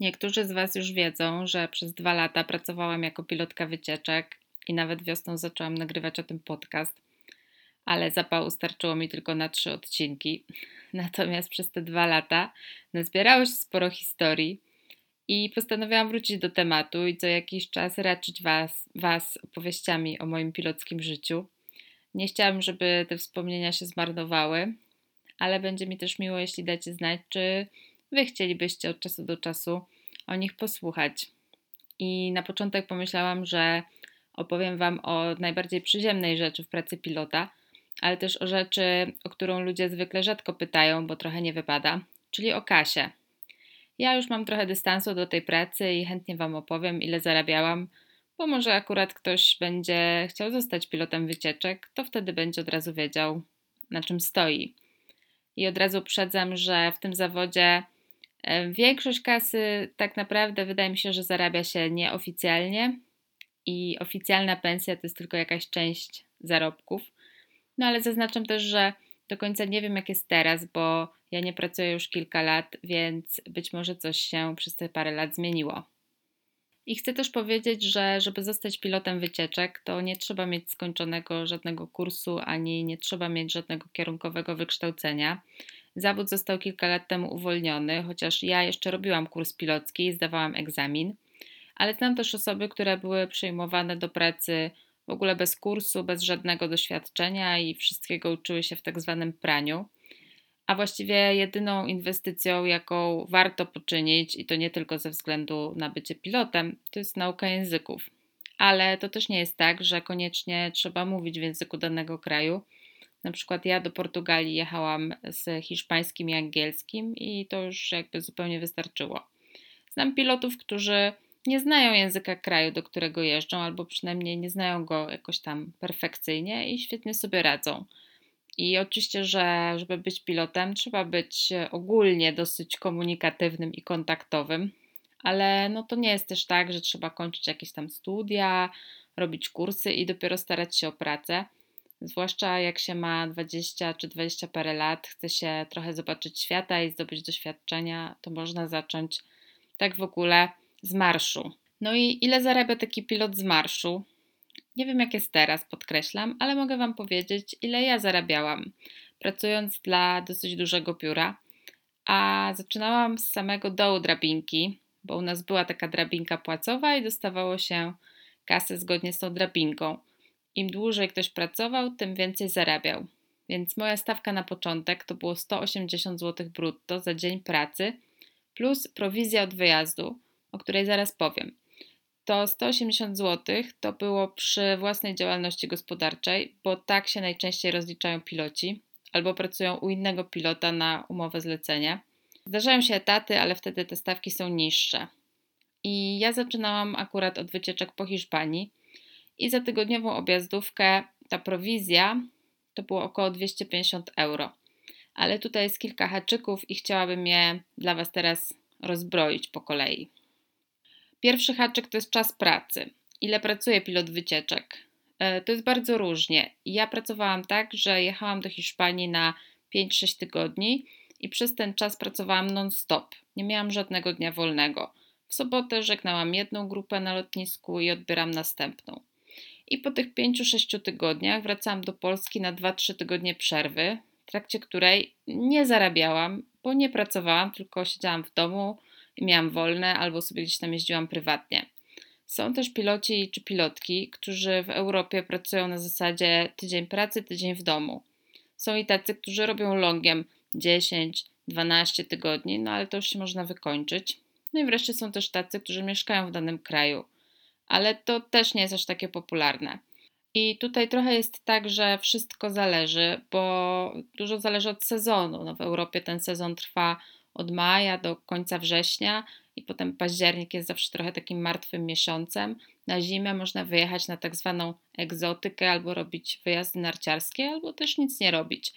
Niektórzy z Was już wiedzą, że przez dwa lata pracowałam jako pilotka wycieczek i nawet wiosną zaczęłam nagrywać o tym podcast, ale zapału starczyło mi tylko na trzy odcinki. Natomiast przez te dwa lata nazbierało się sporo historii i postanowiłam wrócić do tematu i co jakiś czas raczyć was, was opowieściami o moim pilockim życiu. Nie chciałabym, żeby te wspomnienia się zmarnowały, ale będzie mi też miło, jeśli dacie znać, czy Wy chcielibyście od czasu do czasu o nich posłuchać. I na początek pomyślałam, że opowiem Wam o najbardziej przyziemnej rzeczy w pracy pilota, ale też o rzeczy, o którą ludzie zwykle rzadko pytają, bo trochę nie wypada, czyli o kasie. Ja już mam trochę dystansu do tej pracy i chętnie Wam opowiem, ile zarabiałam, bo może akurat ktoś będzie chciał zostać pilotem wycieczek, to wtedy będzie od razu wiedział, na czym stoi. I od razu uprzedzam, że w tym zawodzie większość kasy tak naprawdę wydaje mi się, że zarabia się nieoficjalnie i oficjalna pensja to jest tylko jakaś część zarobków. No ale zaznaczam też, że do końca nie wiem, jak jest teraz, bo ja nie pracuję już kilka lat, więc być może coś się przez te parę lat zmieniło. I chcę też powiedzieć, że żeby zostać pilotem wycieczek, to nie trzeba mieć skończonego żadnego kursu, ani nie trzeba mieć żadnego kierunkowego wykształcenia. Zawód został kilka lat temu uwolniony, chociaż ja jeszcze robiłam kurs pilocki i zdawałam egzamin, ale znam też osoby, które były przyjmowane do pracy w ogóle bez kursu, bez żadnego doświadczenia i wszystkiego uczyły się w tak zwanym praniu. A właściwie jedyną inwestycją, jaką warto poczynić, i to nie tylko ze względu na bycie pilotem, to jest nauka języków. Ale to też nie jest tak, że koniecznie trzeba mówić w języku danego kraju na przykład ja do Portugalii jechałam z hiszpańskim i angielskim i to już jakby zupełnie wystarczyło. Znam pilotów, którzy nie znają języka kraju, do którego jeżdżą, albo przynajmniej nie znają go jakoś tam perfekcyjnie i świetnie sobie radzą. I oczywiście, że żeby być pilotem, trzeba być ogólnie dosyć komunikatywnym i kontaktowym, ale no to nie jest też tak, że trzeba kończyć jakieś tam studia, robić kursy i dopiero starać się o pracę. Zwłaszcza jak się ma 20 czy 20 parę lat, chce się trochę zobaczyć świata i zdobyć doświadczenia, to można zacząć tak w ogóle z marszu. No i ile zarabia taki pilot z marszu? Nie wiem jak jest teraz, podkreślam, ale mogę Wam powiedzieć, ile ja zarabiałam, pracując dla dosyć dużego biura. A zaczynałam z samego dołu drabinki, bo u nas była taka drabinka płacowa i dostawało się kasę zgodnie z tą drabinką. Im dłużej ktoś pracował, tym więcej zarabiał. Więc moja stawka na początek to było 180 zł brutto za dzień pracy plus prowizja od wyjazdu, o której zaraz powiem. To 180 zł to było przy własnej działalności gospodarczej, bo tak się najczęściej rozliczają piloci albo pracują u innego pilota na umowę zlecenia. Zdarzają się etaty, ale wtedy te stawki są niższe. I ja zaczynałam akurat od wycieczek po Hiszpanii i za tygodniową objazdówkę ta prowizja to było około 250 euro. Ale tutaj jest kilka haczyków i chciałabym je dla Was teraz rozbroić po kolei. Pierwszy haczyk to jest czas pracy. Ile pracuje pilot wycieczek? E, to jest bardzo różnie. Ja pracowałam tak, że jechałam do Hiszpanii na 5-6 tygodni i przez ten czas pracowałam non-stop. Nie miałam żadnego dnia wolnego. W sobotę żegnałam jedną grupę na lotnisku i odbieram następną. I po tych 5-6 tygodniach wracałam do Polski na 2-3 tygodnie przerwy, w trakcie której nie zarabiałam, bo nie pracowałam, tylko siedziałam w domu i miałam wolne albo sobie gdzieś tam jeździłam prywatnie. Są też piloci czy pilotki, którzy w Europie pracują na zasadzie tydzień pracy, tydzień w domu. Są i tacy, którzy robią longiem 10-12 tygodni, no ale to już się można wykończyć. No i wreszcie są też tacy, którzy mieszkają w danym kraju ale to też nie jest aż takie popularne. I tutaj trochę jest tak, że wszystko zależy, bo dużo zależy od sezonu. No w Europie ten sezon trwa od maja do końca września i potem październik jest zawsze trochę takim martwym miesiącem. Na zimę można wyjechać na tak zwaną egzotykę albo robić wyjazdy narciarskie, albo też nic nie robić.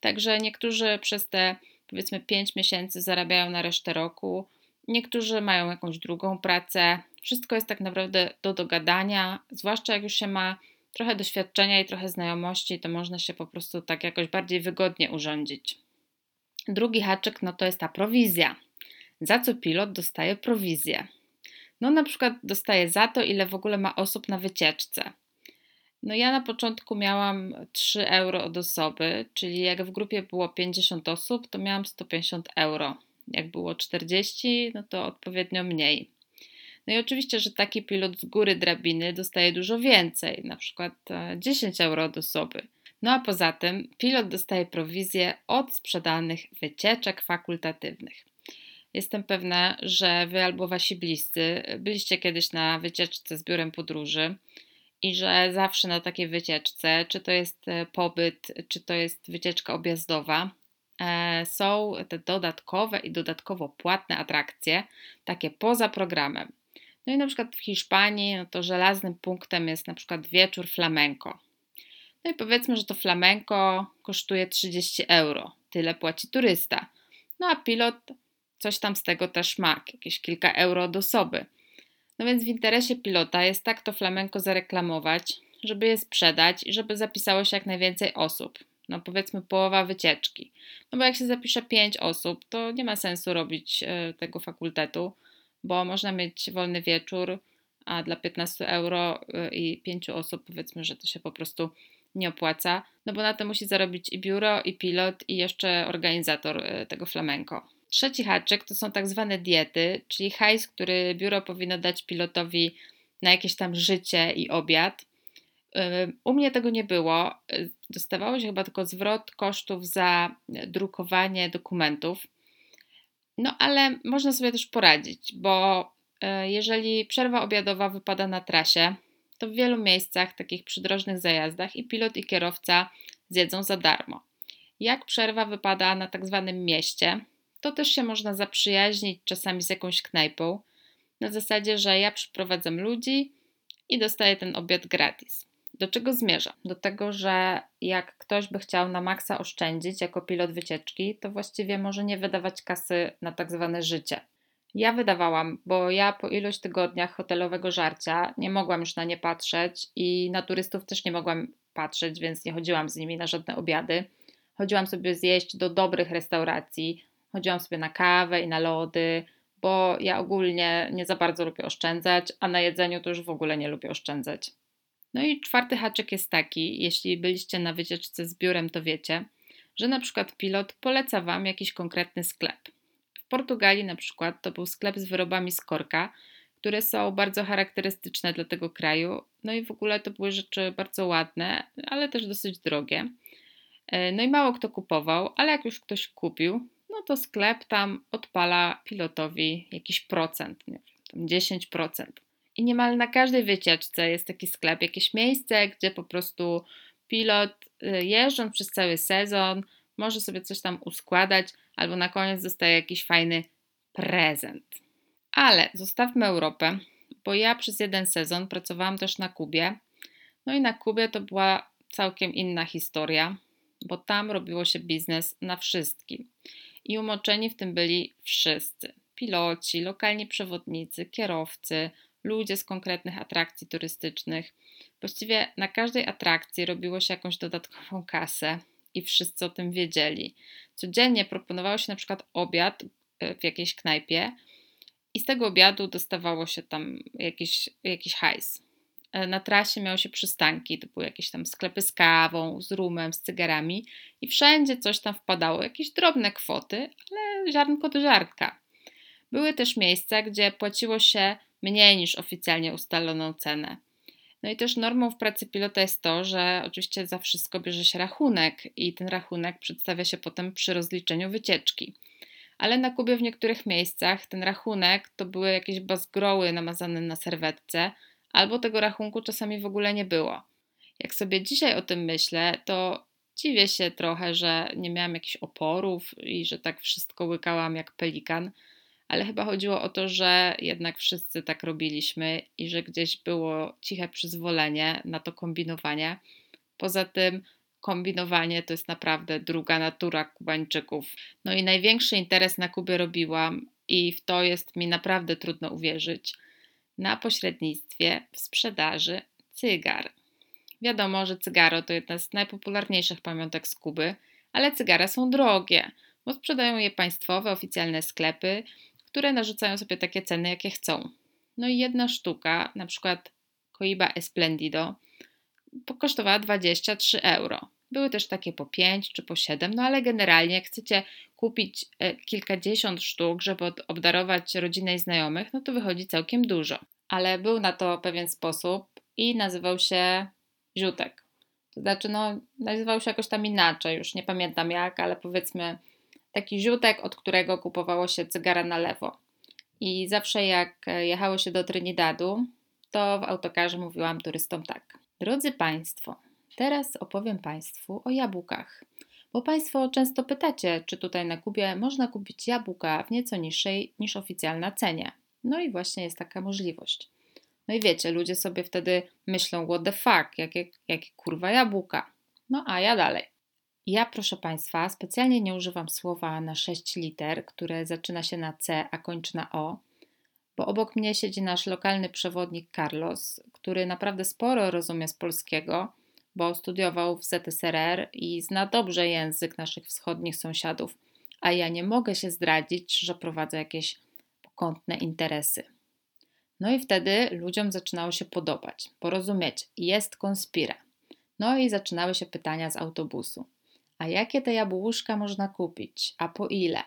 Także niektórzy przez te powiedzmy 5 miesięcy zarabiają na resztę roku, niektórzy mają jakąś drugą pracę, wszystko jest tak naprawdę do dogadania, zwłaszcza jak już się ma trochę doświadczenia i trochę znajomości, to można się po prostu tak jakoś bardziej wygodnie urządzić. Drugi haczyk no to jest ta prowizja za co pilot dostaje prowizję. No na przykład dostaje za to, ile w ogóle ma osób na wycieczce. No ja na początku miałam 3 euro od osoby, czyli jak w grupie było 50 osób, to miałam 150 euro. Jak było 40, no to odpowiednio mniej. No i oczywiście, że taki pilot z góry drabiny dostaje dużo więcej, na przykład 10 e, euro od osoby. No a poza tym pilot dostaje prowizję od sprzedanych wycieczek fakultatywnych. Jestem pewna, że wy albo wasi bliscy byliście kiedyś na wycieczce z biurem podróży i że zawsze na takiej wycieczce, czy to jest e, pobyt, czy to jest wycieczka objazdowa, e, są te dodatkowe i dodatkowo płatne atrakcje, takie poza programem. No i na przykład w Hiszpanii, no to żelaznym punktem jest na przykład wieczór flamenco. No i powiedzmy, że to flamenco kosztuje 30 euro. Tyle płaci turysta. No a pilot coś tam z tego też ma, jakieś kilka euro od osoby. No więc w interesie pilota jest tak to flamenko zareklamować, żeby je sprzedać i żeby zapisało się jak najwięcej osób. No powiedzmy połowa wycieczki. No bo jak się zapisze 5 osób, to nie ma sensu robić e, tego fakultetu, bo można mieć wolny wieczór, a dla 15 euro e, i 5 osób powiedzmy, że to się po prostu nie opłaca, no bo na to musi zarobić i biuro, i pilot, i jeszcze organizator e, tego flamenko. Trzeci haczyk to są tak zwane diety, czyli hajs, który biuro powinno dać pilotowi na jakieś tam życie i obiad. U mnie tego nie było. Dostawało się chyba tylko zwrot kosztów za drukowanie dokumentów. No ale można sobie też poradzić, bo e, jeżeli przerwa obiadowa wypada na trasie, to w wielu miejscach, takich przydrożnych zajazdach, i pilot, i kierowca zjedzą za darmo. Jak przerwa wypada na tak zwanym mieście, to też się można zaprzyjaźnić czasami z jakąś knajpą, na zasadzie, że ja przyprowadzam ludzi i dostaję ten obiad gratis. Do czego zmierzam? Do tego, że jak ktoś by chciał na maksa oszczędzić jako pilot wycieczki, to właściwie może nie wydawać kasy na tak zwane życie. Ja wydawałam, bo ja po iluś tygodniach hotelowego żarcia nie mogłam już na nie patrzeć i na turystów też nie mogłam patrzeć, więc nie chodziłam z nimi na żadne obiady. Chodziłam sobie zjeść do dobrych restauracji, chodziłam sobie na kawę i na lody, bo ja ogólnie nie za bardzo lubię oszczędzać, a na jedzeniu to już w ogóle nie lubię oszczędzać. No i czwarty haczyk jest taki, jeśli byliście na wycieczce z biurem, to wiecie, że na przykład pilot poleca Wam jakiś konkretny sklep. W Portugalii na przykład to był sklep z wyrobami z korka, które są bardzo charakterystyczne dla tego kraju. No i w ogóle to były rzeczy bardzo ładne, ale też dosyć drogie. E, no i mało kto kupował, ale jak już ktoś kupił, no to sklep tam odpala pilotowi jakiś procent, nie wiem, 10%. I niemal na każdej wycieczce jest taki sklep, jakieś miejsce, gdzie po prostu pilot y, jeżdżąc przez cały sezon może sobie coś tam uskładać, albo na koniec dostaje jakiś fajny prezent. Ale zostawmy Europę, bo ja przez jeden sezon pracowałam też na Kubie. No i na Kubie to była całkiem inna historia, bo tam robiło się biznes na wszystkim i umoczeni w tym byli wszyscy: piloci, lokalni przewodnicy, kierowcy, ludzie z konkretnych atrakcji turystycznych. Właściwie na każdej atrakcji robiło się jakąś dodatkową kasę i wszyscy o tym wiedzieli. Codziennie proponowało się na przykład obiad e, w jakiejś knajpie i z tego obiadu dostawało się tam jakiś, jakiś hajs. E, na trasie miały się przystanki, to były jakieś tam sklepy z kawą, z rumem, z cygarami i wszędzie coś tam wpadało, jakieś drobne kwoty, ale ziarnko do ziarnka. Były też miejsca, gdzie płaciło się mniej niż oficjalnie ustaloną cenę. No i też normą w pracy pilota jest to, że oczywiście za wszystko bierze się rachunek i ten rachunek przedstawia się potem przy rozliczeniu wycieczki. Ale na Kubie w niektórych miejscach ten rachunek to były jakieś bazgroły namazane na serwetce, albo tego rachunku czasami w ogóle nie było. Jak sobie dzisiaj o tym myślę, to dziwię się trochę, że nie miałam jakichś oporów i że tak wszystko łykałam jak pelikan, ale chyba chodziło o to, że jednak wszyscy tak robiliśmy i że gdzieś było ciche przyzwolenie na to kombinowanie. Poza tym kombinowanie to jest naprawdę druga natura Kubańczyków. No i największy interes na Kubie robiłam i w to jest mi naprawdę trudno uwierzyć na pośrednictwie w sprzedaży cygar. Wiadomo, że cygaro to jedna z najpopularniejszych pamiątek z Kuby, ale cygara są drogie, bo sprzedają je państwowe, oficjalne sklepy, które narzucają sobie takie ceny, jakie chcą. No i jedna sztuka, na przykład Coiba Esplendido, kosztowała 23 euro. Były też takie po 5 czy po 7, no ale generalnie jak chcecie kupić e, kilkadziesiąt sztuk, żeby obdarować rodzinę i znajomych, no to wychodzi całkiem dużo. Ale był na to pewien sposób i nazywał się ziutek. To znaczy, no, nazywał się jakoś tam inaczej, już nie pamiętam jak, ale powiedzmy taki ziutek, od którego kupowało się cygara na lewo. I zawsze jak e, jechało się do Trinidadu, to w autokarze mówiłam turystom tak. Drodzy Państwo, teraz opowiem Państwu o jabłkach. Bo Państwo często pytacie, czy tutaj na Kubie można kupić jabłka w nieco niższej niż oficjalna cenie. No i właśnie jest taka możliwość. No i wiecie, ludzie sobie wtedy myślą, what the fuck, jakie, jakie kurwa jabłka. No a ja dalej. Ja, proszę Państwa, specjalnie nie używam słowa na 6 liter, które zaczyna się na C, a kończy na O, bo obok mnie siedzi nasz lokalny przewodnik Carlos, który naprawdę sporo rozumie z polskiego, bo studiował w ZSRR i zna dobrze język naszych wschodnich sąsiadów, a ja nie mogę się zdradzić, że prowadzę jakieś pokątne interesy. No i wtedy ludziom zaczynało się podobać, porozumieć, jest konspira. No i zaczynały się pytania z autobusu. A jakie te jabłuszka można kupić? A po ile?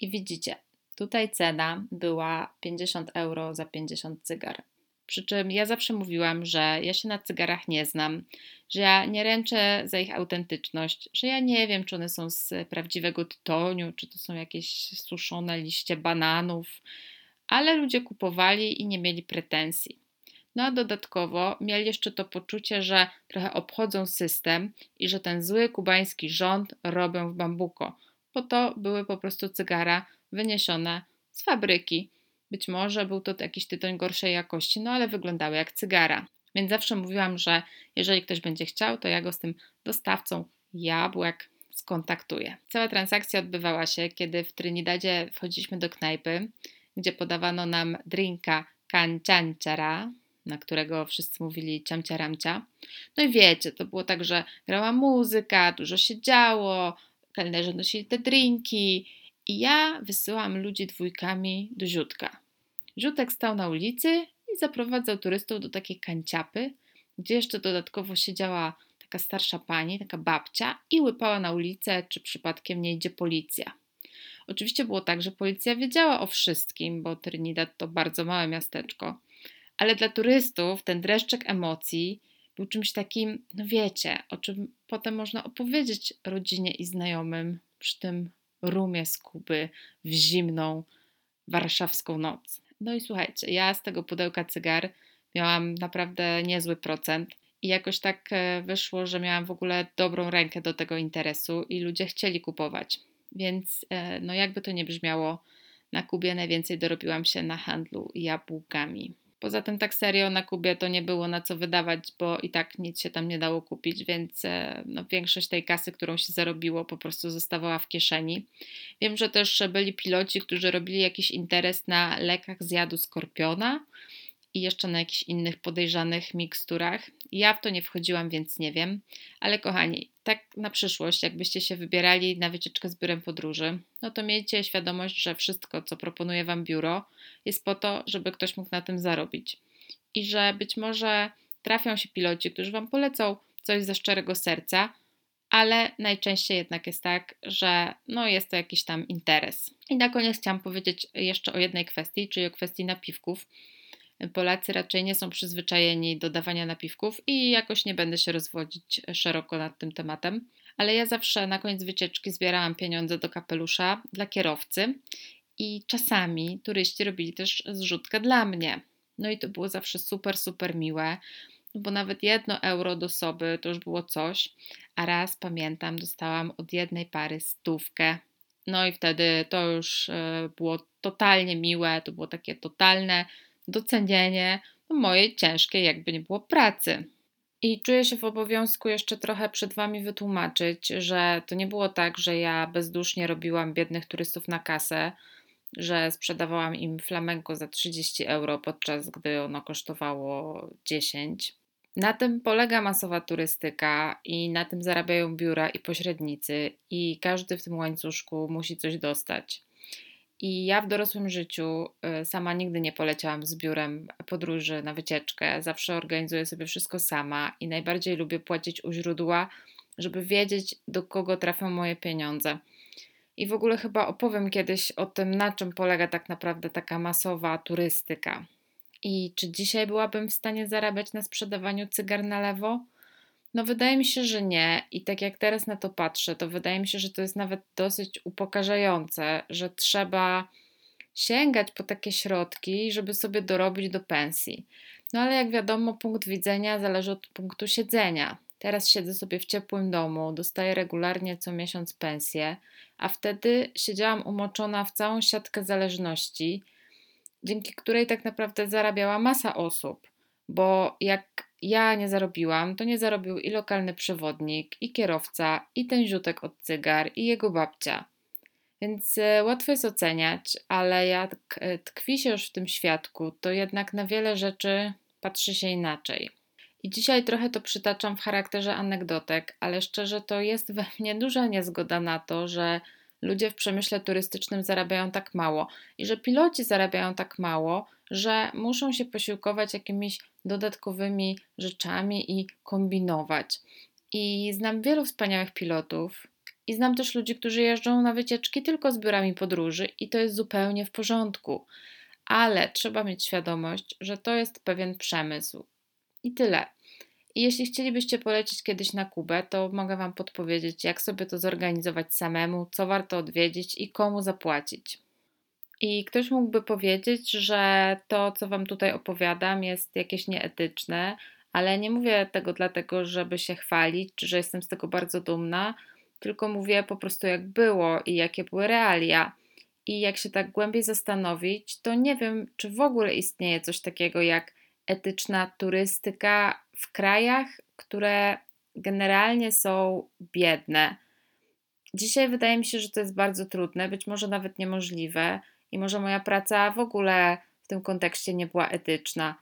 I widzicie, tutaj cena była 50 euro za 50 cygar. Przy czym ja zawsze mówiłam, że ja się na cygarach nie znam, że ja nie ręczę za ich autentyczność, że ja nie wiem, czy one są z prawdziwego tytoniu, czy to są jakieś suszone liście bananów, ale ludzie kupowali i nie mieli pretensji. No a dodatkowo mieli jeszcze to poczucie, że trochę obchodzą system i że ten zły kubański rząd robią w bambuko, bo to były po prostu cygara wyniesione z fabryki. Być może był to jakiś tytoń gorszej jakości, no ale wyglądały jak cygara. Więc zawsze mówiłam, że jeżeli ktoś będzie chciał, to ja go z tym dostawcą jabłek skontaktuję. Cała transakcja odbywała się, kiedy w Trinidadzie wchodziliśmy do knajpy, gdzie podawano nam drinka kanciancara, na którego wszyscy mówili ciamciaramcia. No i wiecie, to było tak, że grała muzyka, dużo się działo, kelnerzy nosili te drinki i ja wysyłam ludzi dwójkami do Ziutka. Ziutek stał na ulicy i zaprowadzał turystów do takiej kanciapy, gdzie jeszcze dodatkowo siedziała taka starsza pani, taka babcia i łypała na ulicę, czy przypadkiem nie idzie policja. Oczywiście było tak, że policja wiedziała o wszystkim, bo Trinidad to bardzo małe miasteczko, ale dla turystów ten dreszczek emocji był czymś takim, no wiecie, o czym potem można opowiedzieć rodzinie i znajomym przy tym rumie z Kuby w zimną warszawską noc. No i słuchajcie, ja z tego pudełka cygar miałam naprawdę niezły procent i jakoś tak e, wyszło, że miałam w ogóle dobrą rękę do tego interesu i ludzie chcieli kupować. Więc e, no jakby to nie brzmiało, na Kubie najwięcej dorobiłam się na handlu jabłkami. Poza tym tak serio na Kubie to nie było na co wydawać, bo i tak nic się tam nie dało kupić, więc e, no, większość tej kasy, którą się zarobiło, po prostu zostawała w kieszeni. Wiem, że też byli piloci, którzy robili jakiś interes na lekach zjadu skorpiona i jeszcze na jakichś innych podejrzanych miksturach. Ja w to nie wchodziłam, więc nie wiem. Ale kochani, tak na przyszłość, jakbyście się wybierali na wycieczkę z biurem podróży, no to miejcie świadomość, że wszystko, co proponuje Wam biuro, jest po to, żeby ktoś mógł na tym zarobić. I że być może trafią się piloci, którzy Wam polecą coś ze szczerego serca, ale najczęściej jednak jest tak, że no jest to jakiś tam interes. I na koniec chciałam powiedzieć jeszcze o jednej kwestii, czyli o kwestii napiwków. Polacy raczej nie są przyzwyczajeni do dawania napiwków i jakoś nie będę się rozwodzić szeroko nad tym tematem. Ale ja zawsze na koniec wycieczki zbierałam pieniądze do kapelusza dla kierowcy i czasami turyści robili też zrzutkę dla mnie. No i to było zawsze super, super miłe, bo nawet jedno euro do soby to już było coś. A raz pamiętam, dostałam od jednej pary stówkę. No i wtedy to już e, było totalnie miłe, to było takie totalne docenienie mojej ciężkiej, jakby nie było pracy. I czuję się w obowiązku jeszcze trochę przed Wami wytłumaczyć, że to nie było tak, że ja bezdusznie robiłam biednych turystów na kasę, że sprzedawałam im flamenko za 30 euro, podczas gdy ono kosztowało 10. Na tym polega masowa turystyka i na tym zarabiają biura i pośrednicy, i każdy w tym łańcuszku musi coś dostać. I ja w dorosłym życiu y, sama nigdy nie poleciałam z biurem podróży na wycieczkę. Zawsze organizuję sobie wszystko sama i najbardziej lubię płacić u źródła, żeby wiedzieć, do kogo trafią moje pieniądze. I w ogóle chyba opowiem kiedyś o tym, na czym polega tak naprawdę taka masowa turystyka. I czy dzisiaj byłabym w stanie zarabiać na sprzedawaniu cygar na lewo? No, wydaje mi się, że nie. I tak jak teraz na to patrzę, to wydaje mi się, że to jest nawet dosyć upokarzające, że trzeba sięgać po takie środki, żeby sobie dorobić do pensji. No ale jak wiadomo, punkt widzenia zależy od punktu siedzenia. Teraz siedzę sobie w ciepłym domu, dostaję regularnie co miesiąc pensję, a wtedy siedziałam umoczona w całą siatkę zależności, dzięki której tak naprawdę zarabiała masa osób, bo jak ja nie zarobiłam, to nie zarobił i lokalny przewodnik, i kierowca, i ten ziutek od cygar, i jego babcia. Więc e, łatwo jest oceniać, ale jak e, tkwi się już w tym świadku, to jednak na wiele rzeczy patrzy się inaczej. I dzisiaj trochę to przytaczam w charakterze anegdotek, ale szczerze to jest we mnie duża niezgoda na to, że ludzie w przemyśle turystycznym zarabiają tak mało i że piloci zarabiają tak mało, że muszą się posiłkować jakimiś dodatkowymi rzeczami i kombinować. I znam wielu wspaniałych pilotów, i znam też ludzi, którzy jeżdżą na wycieczki tylko z biurami podróży, i to jest zupełnie w porządku. Ale trzeba mieć świadomość, że to jest pewien przemysł. I tyle. I jeśli chcielibyście polecieć kiedyś na Kubę, to mogę Wam podpowiedzieć, jak sobie to zorganizować samemu, co warto odwiedzić i komu zapłacić. I ktoś mógłby powiedzieć, że to, co Wam tutaj opowiadam, jest jakieś nieetyczne, ale nie mówię tego dlatego, żeby się chwalić, czy że jestem z tego bardzo dumna, tylko mówię po prostu, jak było i jakie były realia. I jak się tak głębiej zastanowić, to nie wiem, czy w ogóle istnieje coś takiego jak etyczna turystyka w krajach, które generalnie są biedne. Dzisiaj wydaje mi się, że to jest bardzo trudne, być może nawet niemożliwe, i może moja praca w ogóle w tym kontekście nie była etyczna.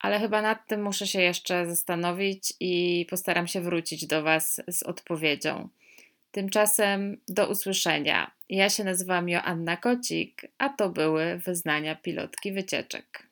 Ale chyba nad tym muszę się jeszcze zastanowić i postaram się wrócić do Was z odpowiedzią. Tymczasem do usłyszenia. Ja się nazywam Joanna Kocik, a to były wyznania pilotki wycieczek.